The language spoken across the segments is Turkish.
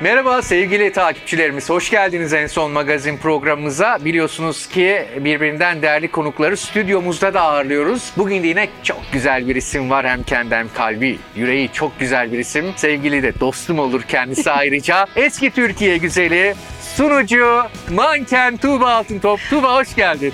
Merhaba sevgili takipçilerimiz. Hoş geldiniz en son magazin programımıza. Biliyorsunuz ki birbirinden değerli konukları stüdyomuzda da ağırlıyoruz. Bugün de yine çok güzel bir isim var. Hem kendi hem kalbi, yüreği çok güzel bir isim. Sevgili de dostum olur kendisi ayrıca. Eski Türkiye güzeli, sunucu, manken Tuğba Altıntop. Tuğba hoş geldin.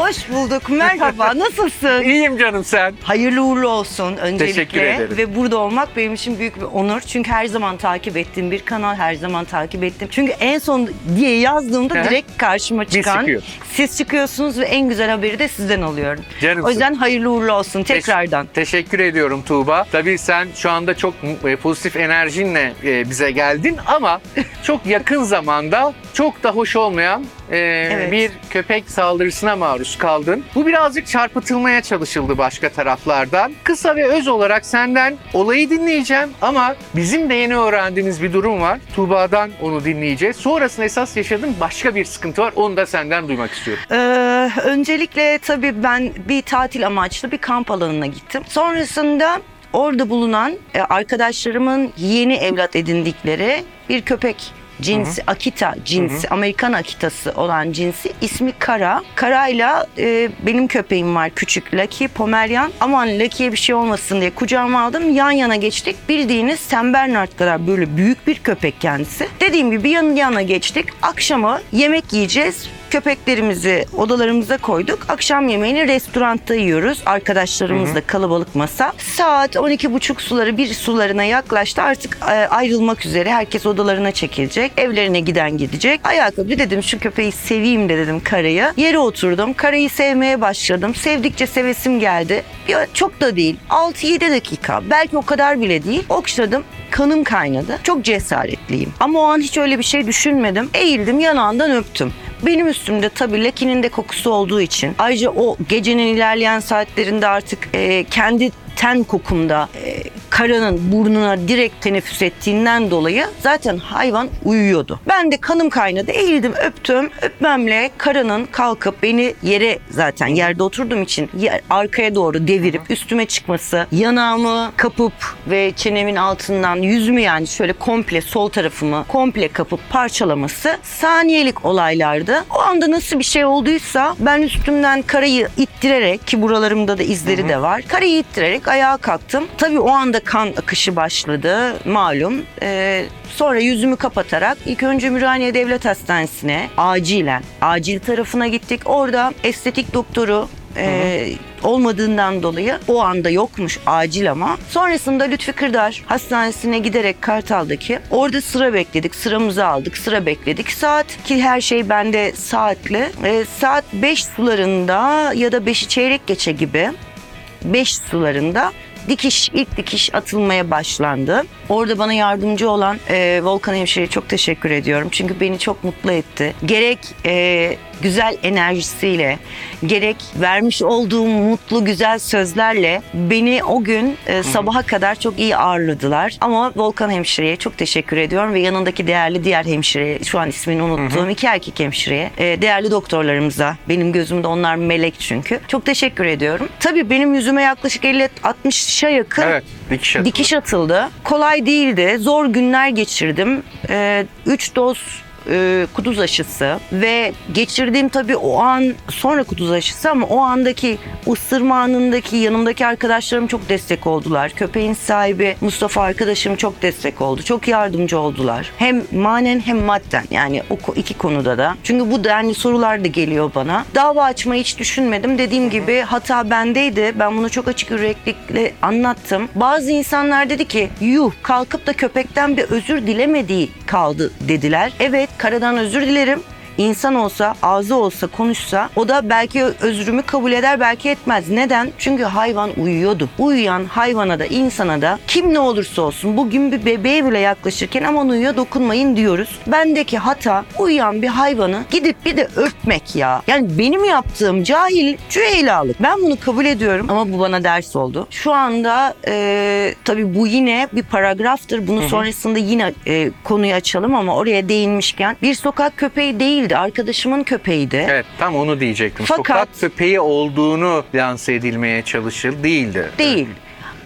Hoş bulduk. Merhaba. Nasılsın? İyiyim canım sen. Hayırlı uğurlu olsun öncelikle. Teşekkür ederim. Ve burada olmak benim için büyük bir onur. Çünkü her zaman takip ettiğim bir kanal, her zaman takip ettim. Çünkü en son diye yazdığımda Hı direkt karşıma çıkan çıkıyor. siz çıkıyorsunuz ve en güzel haberi de sizden alıyorum. Canımsın. O yüzden hayırlı uğurlu olsun tekrardan. Teş- teşekkür ediyorum Tuğba. Tabii sen şu anda çok e, pozitif enerjinle e, bize geldin ama çok yakın zamanda çok da hoş olmayan e, Evet. bir köpek saldırısına maruz kaldın. Bu birazcık çarpıtılmaya çalışıldı başka taraflardan. Kısa ve öz olarak senden olayı dinleyeceğim ama bizim de yeni öğrendiğimiz bir durum var. Tuğba'dan onu dinleyeceğiz. Sonrasında esas yaşadığın başka bir sıkıntı var. Onu da senden duymak istiyorum. Ee, öncelikle tabii ben bir tatil amaçlı bir kamp alanına gittim. Sonrasında orada bulunan e, arkadaşlarımın yeni evlat edindikleri bir köpek cinsi Akita cinsi Amerikan Akitası olan cinsi ismi Kara. Kara'yla e, benim köpeğim var küçük Lucky Pomeryan. Aman Lucky'ye bir şey olmasın diye kucağıma aldım. Yan yana geçtik. Bildiğiniz Sam Bernard kadar böyle büyük bir köpek kendisi. Dediğim gibi yan yana geçtik. Akşama yemek yiyeceğiz. Köpeklerimizi odalarımıza koyduk. Akşam yemeğini restoranda yiyoruz. Arkadaşlarımızla kalabalık masa. Saat 12.30 suları bir sularına yaklaştı. Artık e, ayrılmak üzere. Herkes odalarına çekilecek. Evlerine giden gidecek. Ayakkabı dedim şu köpeği seveyim de dedim karayı. Yere oturdum. Karayı sevmeye başladım. Sevdikçe sevesim geldi. Ya, çok da değil. 6-7 dakika. Belki o kadar bile değil. Okşadım. Kanım kaynadı. Çok cesaretliyim. Ama o an hiç öyle bir şey düşünmedim. Eğildim yanağından öptüm. Benim üstümde tabii lekinin de kokusu olduğu için. Ayrıca o gecenin ilerleyen saatlerinde artık e, kendi ten kokumda e, karanın burnuna direkt teneffüs ettiğinden dolayı zaten hayvan uyuyordu. Ben de kanım kaynadı eğildim öptüm öpmemle karanın kalkıp beni yere zaten yerde oturduğum için yer- arkaya doğru devirip üstüme çıkması yanağımı kapıp ve çenemin altından yüzümü yani şöyle komple sol tarafımı komple kapıp parçalaması saniyelik olaylardı. O anda nasıl bir şey olduysa ben üstümden karayı ittirerek ki buralarımda da izleri de var. Karayı ittirerek ayağa kalktım. Tabii o anda kan akışı başladı malum. Ee, sonra yüzümü kapatarak ilk önce Ümraniye Devlet Hastanesi'ne acilen acil tarafına gittik. Orada estetik doktoru e, olmadığından dolayı o anda yokmuş acil ama. Sonrasında Lütfi Kırdar Hastanesi'ne giderek Kartal'daki orada sıra bekledik. Sıramızı aldık. Sıra bekledik. Saat ki her şey bende saatli. E, saat 5 sularında ya da 5'i çeyrek geçe gibi 5 sularında dikiş ilk dikiş atılmaya başlandı. Orada bana yardımcı olan e, Volkan Hemşire'ye çok teşekkür ediyorum. Çünkü beni çok mutlu etti. Gerek e, güzel enerjisiyle, gerek vermiş olduğum mutlu güzel sözlerle beni o gün e, sabaha kadar çok iyi ağırladılar. Ama Volkan Hemşire'ye çok teşekkür ediyorum ve yanındaki değerli diğer hemşire, şu an ismini unuttuğum iki erkek hemşireye, e, değerli doktorlarımıza, benim gözümde onlar melek çünkü. Çok teşekkür ediyorum. Tabii benim yüzüme yaklaşık 50-60'a yakın Evet, dikiş atıldı. dikiş atıldı. Kolay değildi. Zor günler geçirdim. 3 doz e, kuduz aşısı ve geçirdiğim tabii o an sonra kuduz aşısı ama o andaki ısırma anındaki yanımdaki arkadaşlarım çok destek oldular. Köpeğin sahibi Mustafa arkadaşım çok destek oldu. Çok yardımcı oldular. Hem manen hem madden yani o iki konuda da. Çünkü bu denli sorular da geliyor bana. Dava açmayı hiç düşünmedim. Dediğim gibi hata bendeydi. Ben bunu çok açık yüreklilikle anlattım. Bazı insanlar dedi ki yuh kalkıp da köpekten bir özür dilemediği kaldı dediler. Evet karadan özür dilerim. İnsan olsa, ağzı olsa, konuşsa o da belki özrümü kabul eder, belki etmez. Neden? Çünkü hayvan uyuyordu. Uyuyan hayvana da insana da kim ne olursa olsun bugün bir bebeğe bile yaklaşırken aman uyuyor dokunmayın diyoruz. Bendeki hata uyuyan bir hayvanı gidip bir de öpmek ya. Yani benim yaptığım cahil cüheylalık. Ben bunu kabul ediyorum ama bu bana ders oldu. Şu anda e, tabii bu yine bir paragraftır. Bunu sonrasında yine e, konuyu açalım ama oraya değinmişken bir sokak köpeği değildi. Arkadaşımın köpeğiydi. Evet tam onu diyecektim. Fakat- Sokak köpeği olduğunu lanse edilmeye çalışıldı değildi. Değil.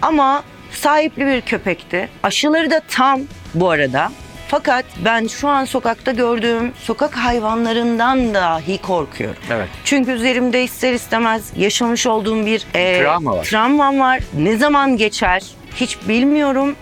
Ama Sahipli bir köpekti. Aşıları da tam bu arada. Fakat ben şu an sokakta gördüğüm sokak hayvanlarından dahi korkuyorum. Evet. Çünkü üzerimde ister istemez yaşamış olduğum bir e, Travma var. travmam var. Ne zaman geçer hiç bilmiyorum.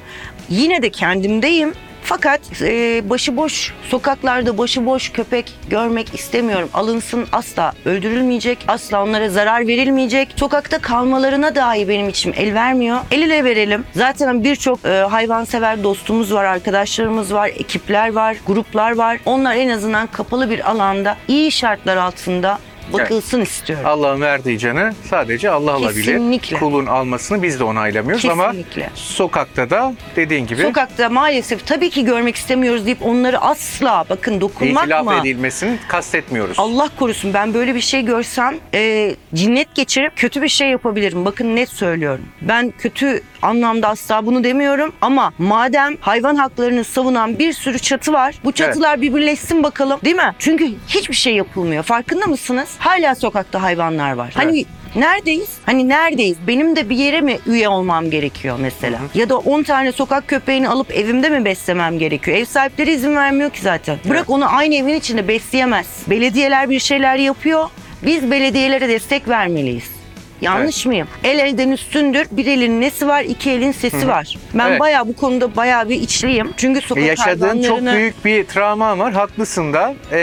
Yine de kendimdeyim. Fakat e, başıboş sokaklarda başıboş köpek görmek istemiyorum. Alınsın asla öldürülmeyecek, asla onlara zarar verilmeyecek. Sokakta kalmalarına dahi benim içim el vermiyor. El ele verelim. Zaten birçok e, hayvansever dostumuz var, arkadaşlarımız var, ekipler var, gruplar var. Onlar en azından kapalı bir alanda, iyi şartlar altında bakılsın istiyorum. Allah'ın verdiği canı sadece Allah alabilir. Kesinlikle. Kulun almasını biz de onaylamıyoruz ama Kesinlikle. sokakta da dediğin gibi Sokakta maalesef tabii ki görmek istemiyoruz deyip onları asla bakın dokunmak itilaf mı? edilmesini kastetmiyoruz. Allah korusun ben böyle bir şey görsem e, cinnet geçirip kötü bir şey yapabilirim. Bakın net söylüyorum. Ben kötü anlamda asla bunu demiyorum ama madem hayvan haklarını savunan bir sürü çatı var. Bu çatılar bir birleşsin bakalım değil mi? Çünkü hiçbir şey yapılmıyor. Farkında mısınız? Hala sokakta hayvanlar var. Hani Neredeyiz? Hani neredeyiz? Benim de bir yere mi üye olmam gerekiyor mesela? Ya da 10 tane sokak köpeğini alıp evimde mi beslemem gerekiyor? Ev sahipleri izin vermiyor ki zaten. Bırak Evet. onu aynı evin içinde besleyemez. Belediyeler bir şeyler yapıyor. Biz belediyelere destek vermeliyiz. Yanlış mıyım? El elden üstündür. Bir elin nesi var, iki elin sesi var. Ben Evet. bayağı bu konuda bayağı bir içliyim. Çünkü E, sokak Yaşadığın çok hayvanlarını- büyük bir travma var. Haklısın da. Ee,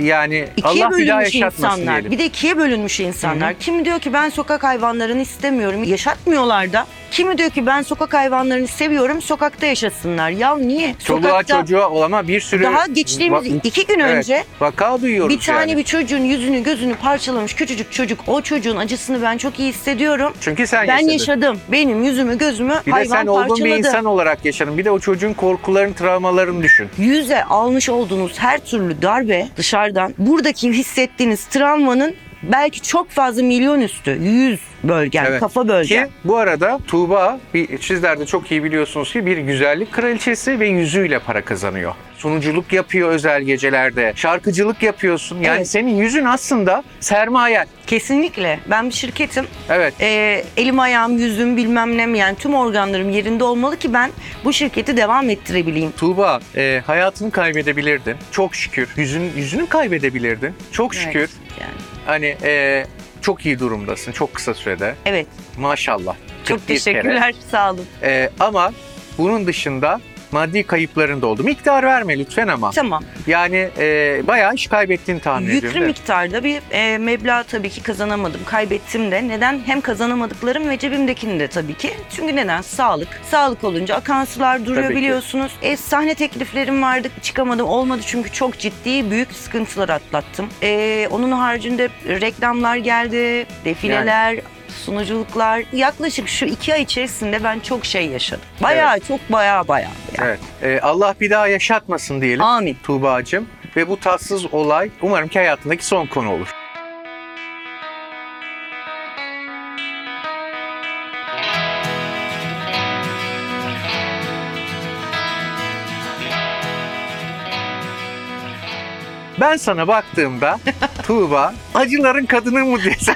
yani İkiye Allah bir daha bölünmüş yaşatmasın insanlar. diyelim. Bir de ikiye bölünmüş insanlar. Kimi diyor ki ben sokak hayvanlarını istemiyorum. Yaşatmıyorlar da. Kimi diyor ki ben sokak hayvanlarını seviyorum. Sokakta yaşasınlar. Ya niye? Çoluğa çocuğa olama bir sürü... Daha geçtiğimiz Va- iki gün Evet, önce vaka duyuyoruz bir tane yani. bir çocuğun yüzünü gözünü parçalamış küçücük çocuk. O çocuğun acısını ben çok iyi hissediyorum. Çünkü sen ben yaşadın. yaşadım. Benim yüzümü gözümü Bir de hayvan sen olgun parçaladı. bir insan olarak yaşadın. Bir de o çocuğun korkularını, travmalarını düşün. Yüze almış olduğunuz her türlü darbe dışarıdan buradaki hissettiğiniz travmanın belki çok fazla milyon üstü. Yüz bölgen, Evet. kafa bölgen. Ki bu arada Tuğba, bir, sizler de çok iyi biliyorsunuz ki bir güzellik kraliçesi ve yüzüyle para kazanıyor. Sunuculuk yapıyor özel gecelerde. Şarkıcılık yapıyorsun. Yani Evet. senin yüzün aslında sermayen. Kesinlikle. Ben bir şirketim. Evet. Ee, elim ayağım, yüzüm bilmem ne yani tüm organlarım yerinde olmalı ki ben bu şirketi devam ettirebileyim. Tuğba e, hayatını kaybedebilirdin. Çok şükür. Yüzün, yüzünü kaybedebilirdin. Çok şükür. Evet, yani. Hani e, çok iyi durumdasın çok kısa sürede. Evet. Maşallah. Çok 41 kere. teşekkürler. Sağ olun. E, ama bunun dışında maddi kayıpların da oldu. Miktar verme lütfen ama. Tamam. Yani e, bayağı iş kaybettiğini tahmin ediyorum. Yüklü değil mi? miktarda bir e, meblağ tabii ki kazanamadım. Kaybettim de. Neden? Hem kazanamadıklarım ve cebimdekini de tabii ki. Çünkü neden? Sağlık. Sağlık olunca akan sular duruyor Tabii ki. biliyorsunuz. E, sahne tekliflerim vardı. Çıkamadım. Olmadı çünkü çok ciddi büyük sıkıntılar atlattım. E, onun haricinde reklamlar geldi. Defileler. Sunuculuklar yaklaşık şu iki ay içerisinde ben çok şey yaşadım. Bayağı çok bayağı bayağı. yani. Evet. E, Allah bir daha yaşatmasın diyelim Amin. Tuğba'cığım. Ve bu tatsız olay umarım ki hayatındaki son konu olur. Ben sana baktığımda Tuğba acıların kadını mı desem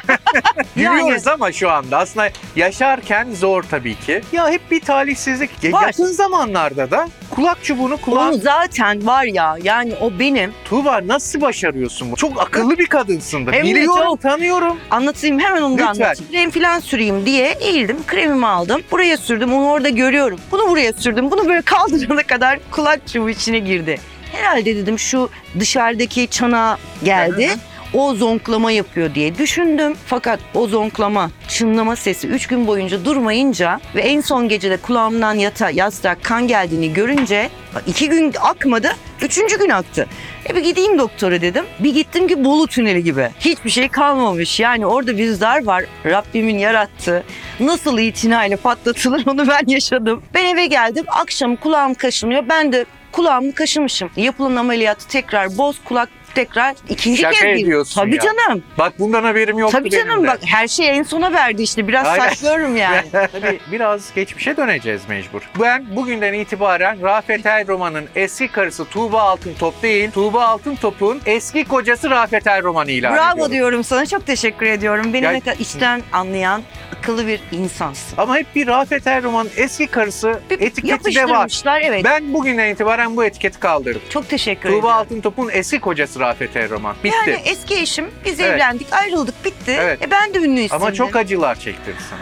Gülüyoruz ama şu anda aslında yaşarken zor tabii ki. Ya hep bir talihsizlik. Ya Var. Yakın zamanlarda da kulak çubuğunu kulağın Onu zaten var ya yani o benim Tuğba nasıl başarıyorsun bunu? Çok akıllı bir kadınsın da. Hem de Biliyorum, çok. tanıyorum. Anlatayım hemen onu da Lütfen. anlatayım. Krem falan süreyim diye eğildim. Kremimi aldım. Buraya sürdüm. Onu orada görüyorum. Bunu buraya sürdüm. Bunu böyle kaldırana kadar kulak çubuğu içine girdi. Herhalde dedim şu dışarıdaki çana geldi. O zonklama yapıyor diye düşündüm. Fakat o zonklama, çınlama sesi 3 gün boyunca durmayınca ve en son gecede kulağımdan yata, yastığa kan geldiğini görünce iki gün akmadı, üçüncü gün aktı. E bir gideyim doktora dedim. Bir gittim ki Bolu tüneli gibi. Hiçbir şey kalmamış. Yani orada bir zar var. Rabbimin yarattığı. Nasıl itinayla patlatılır onu ben yaşadım. Ben eve geldim. Akşam kulağım kaşınıyor. Ben de kulağımı kaşımışım. Yapılan ameliyatı tekrar boz kulak tekrar ikinci Şaka kez ediyorsun Tabii ya. canım. Bak bundan haberim yoktu Tabii benim canım de. bak her şey en sona verdi işte. Biraz Aynen. saklıyorum yani. Tabii biraz geçmişe döneceğiz mecbur. Ben bugünden itibaren Rafet El Roman'ın eski karısı Tuğba Altıntop değil, Tuğba Altıntop'un eski kocası Rafet El Roman ilan Bravo ediyorum. diyorum sana. Çok teşekkür ediyorum. Beni Ya- içten anlayan, akıllı bir insansın. Ama hep bir Rafet Erroman'ın eski karısı Bir etiketi de var. yapıştırmışlar evet. Ben bugünden itibaren bu etiketi kaldırdım. Çok teşekkür Tuğba ederim. Altıntop'un eski kocası Rafet Erroman. Bitti. Yani eski eşim biz Evet. evlendik ayrıldık bitti. Evet. E ben de ünlü isimdim. Ama çok acılar çektirdi sana.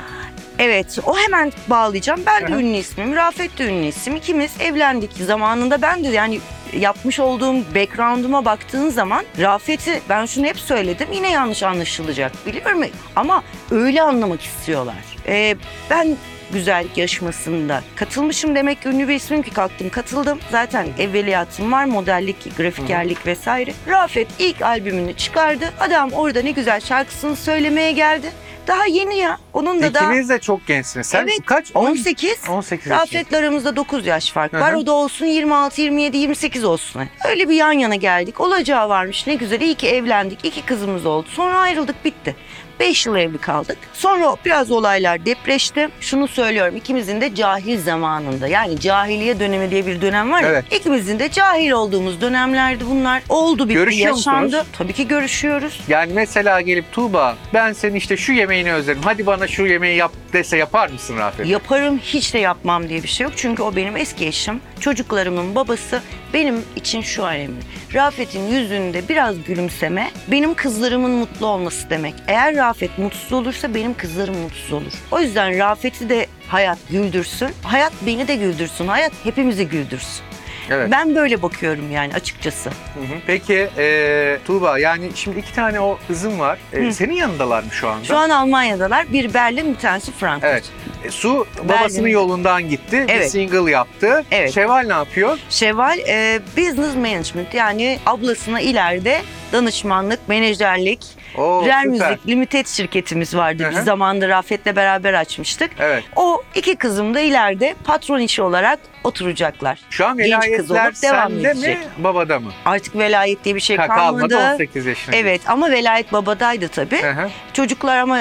Evet o hemen bağlayacağım. Ben de Aha. ünlü ismim. Rafet de ünlü isim. İkimiz evlendik zamanında. Ben de yani yapmış olduğum background'uma baktığın zaman Rafet'i ben şunu hep söyledim. Yine yanlış anlaşılacak biliyorum ama öyle anlamak istiyorlar. Ee, ben güzellik yarışmasında katılmışım demek ki ünlü bir ismim ki kalktım katıldım. Zaten evveliyatım var modellik, grafikerlik vesaire. Rafet ilk albümünü çıkardı. Adam orada ne güzel şarkısını söylemeye geldi. Daha yeni ya. Onun da daha İkiniz de çok gençsiniz. Sen Evet, kaç? 18. 18 yaşındasın. Rafet'le aramızda 9 yaş fark var. Hı hı. O da olsun 26, 27, 28 olsun. Öyle bir yan yana geldik. Olacağı varmış ne güzel. İyi ki evlendik. İki kızımız oldu. Sonra ayrıldık bitti. 5 yıl evli kaldık. Sonra biraz olaylar depreşti. Şunu söylüyorum ikimizin de cahil zamanında yani cahiliye dönemi diye bir dönem var ya. Evet. İkimizin de cahil olduğumuz dönemlerdi bunlar. Oldu bitti Görüşüyor yaşandı. musunuz? Tabii ki görüşüyoruz. Yani mesela gelip Tuğba ben senin işte şu yemeğini özledim. Hadi bana şu yemeği yap dese yapar mısın Rafet? Yaparım hiç de yapmam diye bir şey yok. Çünkü o benim eski eşim. Çocuklarımın babası benim için şu önemli. Rafet'in yüzünde biraz gülümseme benim kızlarımın mutlu olması demek. Eğer Rafet mutsuz olursa benim kızlarım mutsuz olur. O yüzden Rafet'i de hayat güldürsün. Hayat beni de güldürsün. Hayat hepimizi güldürsün. Evet. Ben böyle bakıyorum yani açıkçası. Hı hı. Peki e, Tuğba yani şimdi iki tane o kızım var. E, Hı. senin yanındalar mı şu anda? Şu an Almanya'dalar. Bir Berlin bir tanesi Frankfurt. Evet. E, Su babasının Berlin'de. yolundan gitti. Bir Evet. single yaptı. Evet. Şevval ne yapıyor? Şevval e, business management yani ablasına ileride danışmanlık, menajerlik, Oo, Rare süper. Limited şirketimiz vardı. Hı Biz hı. zamanında Rafet'le beraber açmıştık. Evet. O iki kızım da ileride patron işi olarak oturacaklar. Şu an Genç kız velayetler olup devam sende edecek. mi babada mı? Artık velayet diye bir şey Ka- kalmadı. 18 yaşında. Evet ama velayet babadaydı tabii. Hı hı. Çocuklar ama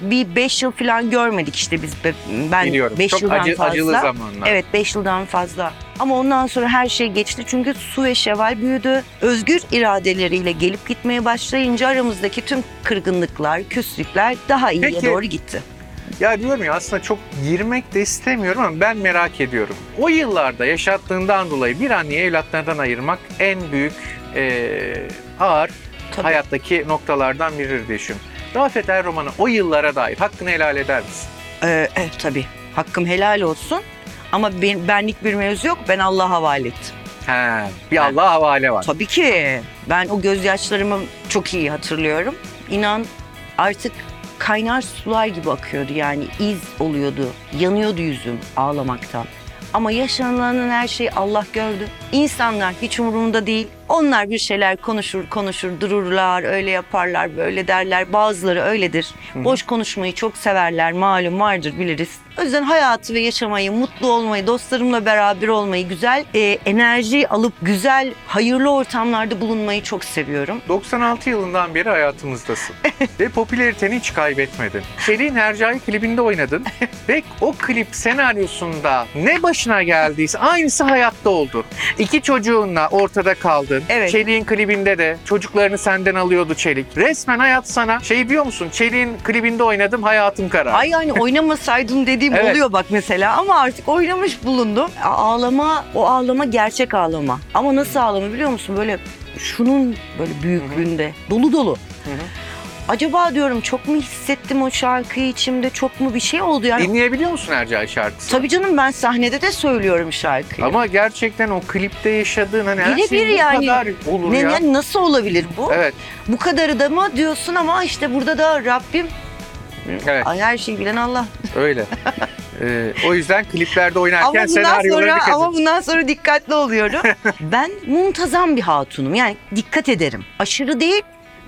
bir 5 yıl falan görmedik işte biz. Ben Biliyorum. 5 Çok yıldan acı, fazla. acılı zamanlar. Evet 5 yıldan fazla. Ama ondan sonra her şey geçti çünkü Su ve Şeval büyüdü. Özgür iradeleriyle gelip gitmeye başlayınca aramızdaki tüm kırgınlıklar, küslükler daha iyiye Peki. doğru gitti. Ya diyorum ya aslında çok girmek de istemiyorum ama ben merak ediyorum. O yıllarda yaşattığından dolayı bir anneyi evlatlarından ayırmak en büyük eee, ağır Tabii. hayattaki noktalardan biridir diye düşünüyorum. Rafet Erroman'a o yıllara dair hakkını helal eder misin? Ee, evet tabii. Hakkım helal olsun. Ama ben, benlik bir mevzu yok. Ben Allah'a havale ettim. He, bir Allah'a havale var. Tabii ki. Ben o gözyaşlarımı çok iyi hatırlıyorum. İnan artık kaynar sular gibi akıyordu yani iz oluyordu. Yanıyordu yüzüm ağlamaktan. Ama yaşanılanın her şeyi Allah gördü. İnsanlar hiç umurumda değil. Onlar bir şeyler konuşur konuşur dururlar öyle yaparlar böyle derler. Bazıları öyledir. Boş konuşmayı çok severler malum vardır biliriz. O yüzden hayatı ve yaşamayı, mutlu olmayı, dostlarımla beraber olmayı, güzel e, enerji alıp güzel, hayırlı ortamlarda bulunmayı çok seviyorum. 96 yılından beri hayatımızdasın. Ve popülariteni hiç kaybetmedin. Çelik'in Hercai klibinde oynadın. Ve o klip senaryosunda ne başına geldiyse aynısı hayatta oldu. İki çocuğunla ortada kaldın. Evet. Çelik'in klibinde de çocuklarını senden alıyordu Çelik. Resmen hayat sana şey diyor musun? Çelik'in klibinde oynadım hayatım karar. Ay yani oynamasaydım dediğim Evet. oluyor bak mesela ama artık oynamış bulundum. A- Ağlama, o ağlama gerçek ağlama. Ama nasıl ağlama biliyor musun? Böyle şunun böyle büyüklüğünde, dolu dolu. hı. Acaba diyorum çok mu hissettim o şarkıyı içimde çok mu bir şey oldu yani. Dinleyebiliyor musun Hercai şarkısı? Tabii canım ben sahnede de söylüyorum şarkıyı. Ama gerçekten o klipte yaşadığın hani her Birebir şey bu yani. kadar olur ne, ya. ne- nasıl olabilir bu? Evet, Bu kadarı da mı diyorsun ama işte burada da Rabbim evet. ay her şeyi bilen Allah. Öyle. Ee, o yüzden kliplerde oynarken Ama bundan senaryolara sonra dikkat ama edin. bundan sonra dikkatli oluyorum. ben muntazam bir hatunum. Yani dikkat ederim. Aşırı değil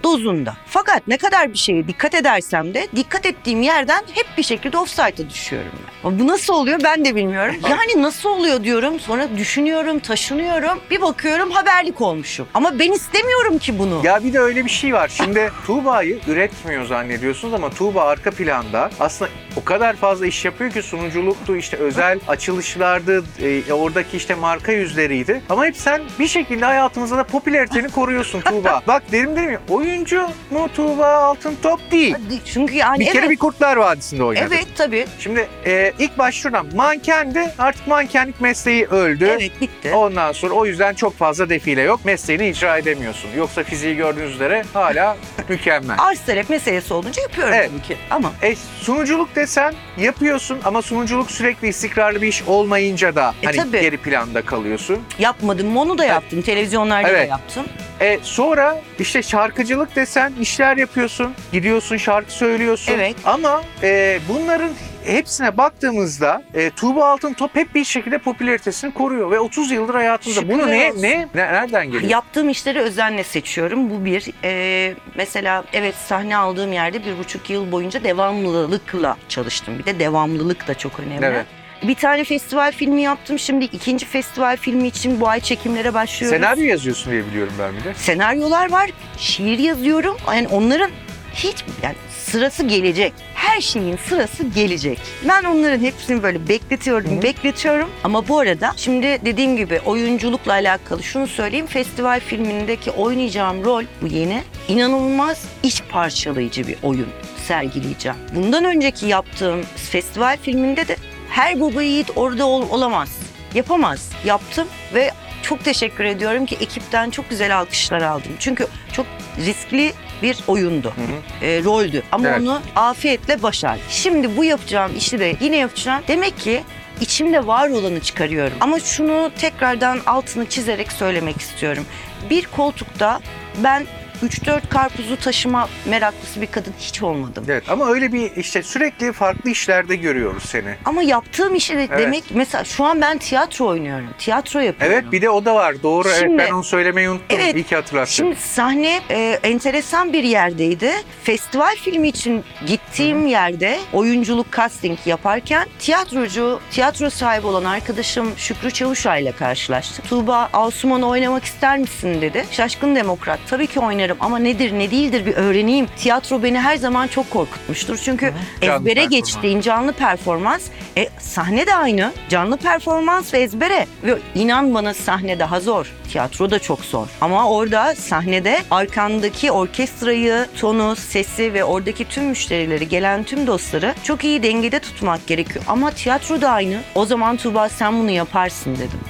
dozunda. Fakat ne kadar bir şeye dikkat edersem de dikkat ettiğim yerden hep bir şekilde offside'a düşüyorum. Ben. Ama Bu nasıl oluyor ben de bilmiyorum. Yani nasıl oluyor diyorum sonra düşünüyorum, taşınıyorum. Bir bakıyorum haberlik olmuşum. Ama ben istemiyorum ki bunu. Ya bir de öyle bir şey var. Şimdi Tuğba'yı üretmiyor zannediyorsunuz ama Tuğba arka planda aslında o kadar fazla iş yapıyor ki sunuculuktu, işte özel açılışlardı, e, oradaki işte marka yüzleriydi. Ama hep sen bir şekilde hayatımızda da popülariteni koruyorsun Tuğba. Bak derim değil mi? Oyun oyuncu mu Tuğba Altıntop değil. Çünkü yani Bir kere evet. bir Kurtlar Vadisi'nde oynadı. Evet tabii. Şimdi e, ilk başvuran mankendi artık mankenlik mesleği öldü. Evet bitti. Ondan sonra o yüzden çok fazla defile yok. Mesleğini icra edemiyorsun. Yoksa fiziği gördüğünüz üzere hala mükemmel. Arz talep meselesi olunca yapıyorum Evet. tabii ki. Ama E, sunuculuk desen yapıyorsun ama sunuculuk sürekli istikrarlı bir iş olmayınca da E, hani tabii. geri planda kalıyorsun. yapmadım. Onu da yaptım. Televizyonlarda da Evet. yaptım. E, sonra işte şarkıcılık desen işler yapıyorsun. Gidiyorsun şarkı söylüyorsun. Evet. Ama e, bunların hepsine baktığımızda e, Tuğba Altıntop hep bir şekilde popülaritesini koruyor ve 30 yıldır hayatımızda. Bunu Şükürler ne, olsun. ne, ne nereden geliyor? Yaptığım işleri özenle seçiyorum. Bu bir. Ee, mesela evet sahne aldığım yerde bir buçuk yıl boyunca devamlılıkla çalıştım. Bir de devamlılık da çok önemli. Evet. Bir tane festival filmi yaptım. Şimdi ikinci festival filmi için bu ay çekimlere başlıyoruz. Senaryo yazıyorsun diye biliyorum ben bir de. Senaryolar var. Şiir yazıyorum. Yani onların hiç yani sırası gelecek. Her şeyin sırası gelecek. Ben onların hepsini böyle bekletiyorum, Hı. bekletiyorum. Ama bu arada şimdi dediğim gibi oyunculukla alakalı şunu söyleyeyim. Festival filmindeki oynayacağım rol bu yeni. inanılmaz iç parçalayıcı bir oyun sergileyeceğim. Bundan önceki yaptığım festival filminde de her baba yiğit orada ol- olamaz. Yapamaz. Yaptım ve çok teşekkür ediyorum ki ekipten çok güzel alkışlar aldım. Çünkü çok riskli bir oyundu, hı. e, roldü. Ama Evet. onu afiyetle başardım. Şimdi bu yapacağım işi de yine yapacağım. Demek ki içimde var olanı çıkarıyorum. Ama şunu tekrardan altını çizerek söylemek istiyorum. Bir koltukta ben 3-4 karpuzu taşıma meraklısı bir kadın hiç olmadım. Evet ama öyle bir işte sürekli farklı işlerde görüyoruz seni. Ama yaptığım işi de demek mesela şu an ben tiyatro oynuyorum. Tiyatro yapıyorum. Evet bir de o da var. Doğru Şimdi- evet ben onu söylemeyi unuttum. Evet, İyi ki hatırlattın. Şimdi sahne e, enteresan bir yerdeydi. Festival filmi için gittiğim yerde oyunculuk casting yaparken tiyatrocu, tiyatro sahibi olan arkadaşım Şükrü Çavuşay ile karşılaştık. Tuğba Asuman'ı oynamak ister misin dedi. Şaşkın Demokrat tabii ki oynarım ama nedir ne değildir bir öğreneyim. Tiyatro beni her zaman çok korkutmuştur. Çünkü Canlı ezbere performans. geçtiğin canlı performans. E, sahne de aynı. Canlı performans ve ezbere. Ve inan bana sahne daha zor. Tiyatro da çok zor. Ama orada sahnede arkandaki orkestrayı, tonu, sesi ve oradaki tüm müşterileri, gelen tüm dostları çok iyi dengede tutmak gerekiyor. Ama tiyatro da aynı. O zaman Tuğba sen bunu yaparsın dedim.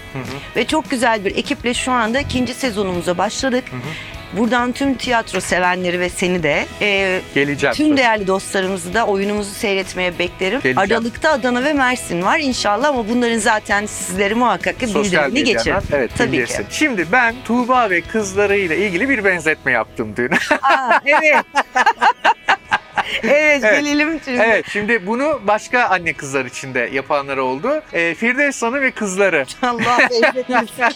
Ve çok güzel bir ekiple şu anda ikinci sezonumuza başladık. Buradan tüm tiyatro sevenleri ve seni de e, Geleceğim. Tüm değerli dostlarımızı da oyunumuzu seyretmeye beklerim. Geleceğim. Aralıkta Adana ve Mersin var inşallah ama bunların zaten sizleri muhakkak ki bildirimini Evet Tabii bildirsin. ki. Şimdi ben Tuğba ve kızlarıyla ilgili bir benzetme yaptım dün. Aa, evet. evet, Evet. gelelim çünkü. evet şimdi bunu başka anne kızlar için de yapanlar oldu. Ee, Firdevs Hanım ve kızları. Allah eylesin.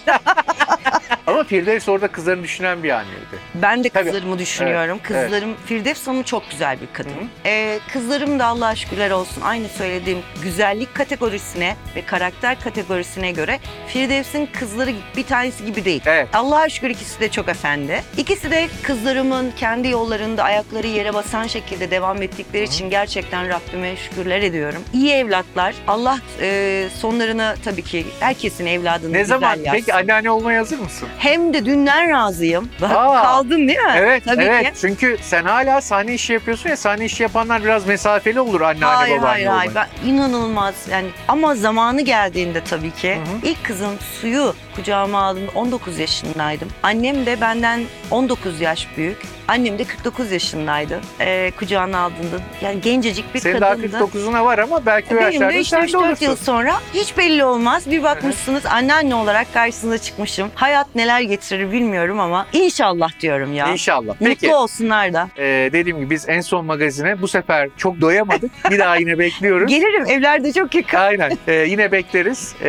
Ama Firdevs orada kızlarını düşünen bir anneydi. Ben de Tabii. kızlarımı düşünüyorum. Evet, Kızlarım, Firdevs Hanım çok güzel bir kadın. Hı hı. Ee, kızlarım da Allah'a şükürler olsun aynı söylediğim güzellik kategorisine ve karakter kategorisine göre Firdevs'in kızları bir tanesi gibi değil. Evet. Allah'a şükür ikisi de çok efendi. İkisi de kızlarımın kendi yollarında ayakları yere basan şekilde devam ettikleri için gerçekten Rabbime şükürler ediyorum. İyi evlatlar. Allah e, sonlarını tabii ki herkesin evladını Ne güzel zaman? yapsın. Peki anneanne olmaya hazır mısın? Hem de dünden razıyım. Bak, Aa. Kaldın değil mi? Evet, Tabii evet. ki. Çünkü sen hala sahne işi yapıyorsun ya sahne işi yapanlar biraz mesafeli olur anneanne Hayır babaanne hayır hayır. olmaya. Ben inanılmaz yani ama zamanı geldiğinde tabii ki Hı ilk kızım suyu kucağıma aldığımda 19 yaşındaydım. Annem de benden 19 yaş büyük. Annem de 49 yaşındaydı. Ee, kucağına aldığında yani gencecik bir Senin daha kadındı. 49'una var ama belki o Benim yaşlarda de sen de 3-4 olursun. yıl sonra hiç belli olmaz. Bir bakmışsınız anneanne olarak karşınıza çıkmışım. Hayat neler getirir bilmiyorum ama inşallah diyorum ya. İnşallah. Peki. Mutlu olsunlar da. Ee, dediğim gibi biz en son magazine bu sefer çok doyamadık. Bir daha yine bekliyoruz. Gelirim evlerde çok yakın. Aynen. Ee, yine bekleriz. Ee,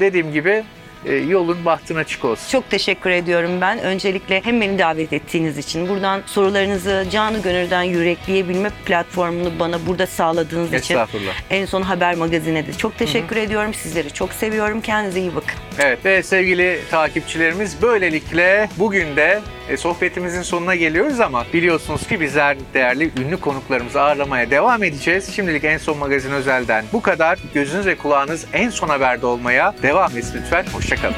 dediğim gibi e, yolun bahtın açık olsun. Çok teşekkür ediyorum ben. Öncelikle hem beni davet ettiğiniz için, buradan sorularınızı canı gönülden yürekleyebilme platformunu bana burada sağladığınız için Estağfurullah. en son Haber Magazin'e de çok teşekkür ediyorum. Sizleri çok seviyorum. Kendinize iyi bakın. Evet ve sevgili takipçilerimiz böylelikle bugün de e, sohbetimizin sonuna geliyoruz ama biliyorsunuz ki bizler değerli ünlü konuklarımızı ağırlamaya devam edeceğiz. Şimdilik En Son Magazin Özel'den bu kadar. Gözünüz ve kulağınız En Son Haber'de olmaya devam etsin lütfen. Hoşçakalın.